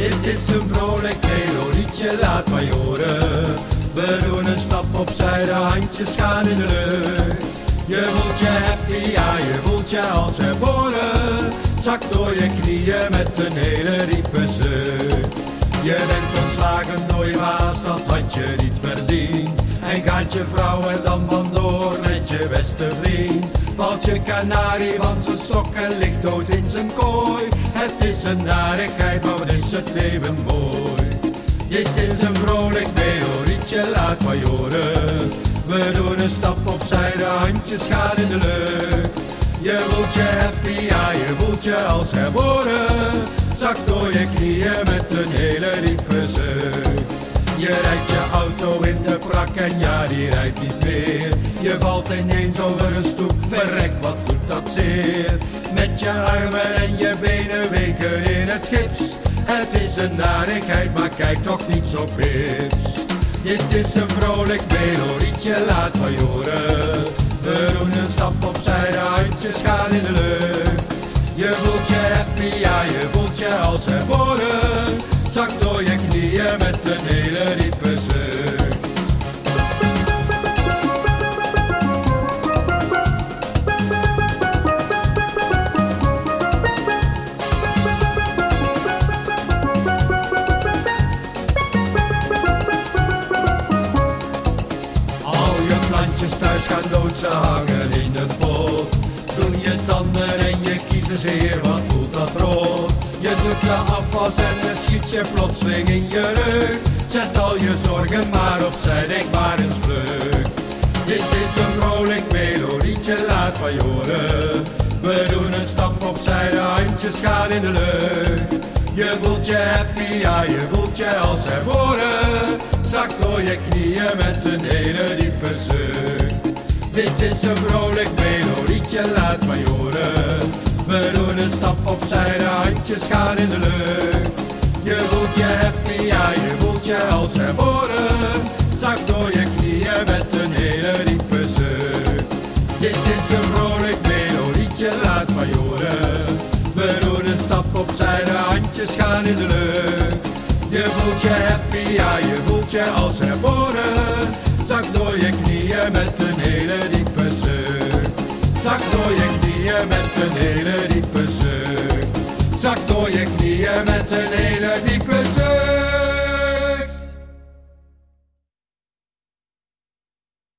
Dit is een vrolijk melodietje, laat maar horen. We doen een stap opzij, de handjes gaan in de lucht. Je voelt je happy, ja je voelt je als herboren. Zak door je knieën met een hele diepe zucht. Je bent ontslagen door je baas, dat had je niet verdiend. En gaat je vrouw er dan vandoor met je beste vriend. Valt je kanarie, want zijn stokken ligt dood in zijn kooi. Het is een narigheid, maar wat is het leven mooi. Dit is een vrolijk melodietje, laat maar horen. We doen een stap opzij, de handjes gaan in de lucht. Je voelt je happy, ja je voelt je als herboren. Zak door je knieën met een hele diepe zucht. Je rijdt je auto in de prak en ja die rijdt niet meer. Je valt ineens over een stoep, verrek wat doet dat zeer. Met je armen en je benen weken in het gips. Het is een narigheid, maar kijk toch niet zo pis. Dit is een vrolijk melodietje, laat maar horen. We doen een stap opzij, de handjes gaan in de lucht. Je voelt je happy, ja je voelt je als herboren. Zak door je knieën met een hele diepe Je plantjes thuis gaan dood, ze hangen in een pot. Doen je tanden en je kiezen zeer, wat voelt dat rood? Je doet de afwas en het schiet je plotseling in je rug. Zet al je zorgen maar opzij, denk maar eens vlug. Dit is een vrolijk melodietje, laat maar horen. We doen een stap opzij, de handjes gaan in de lucht. Je voelt je happy, ja je voelt je als herboren. Zak door je knieën met een hele. Dit is een vrolijk melodietje, laat maar horen. We doen een stap opzij, de handjes gaan in de lucht. Je voelt je happy, ja je voelt je als herboren. Met een hele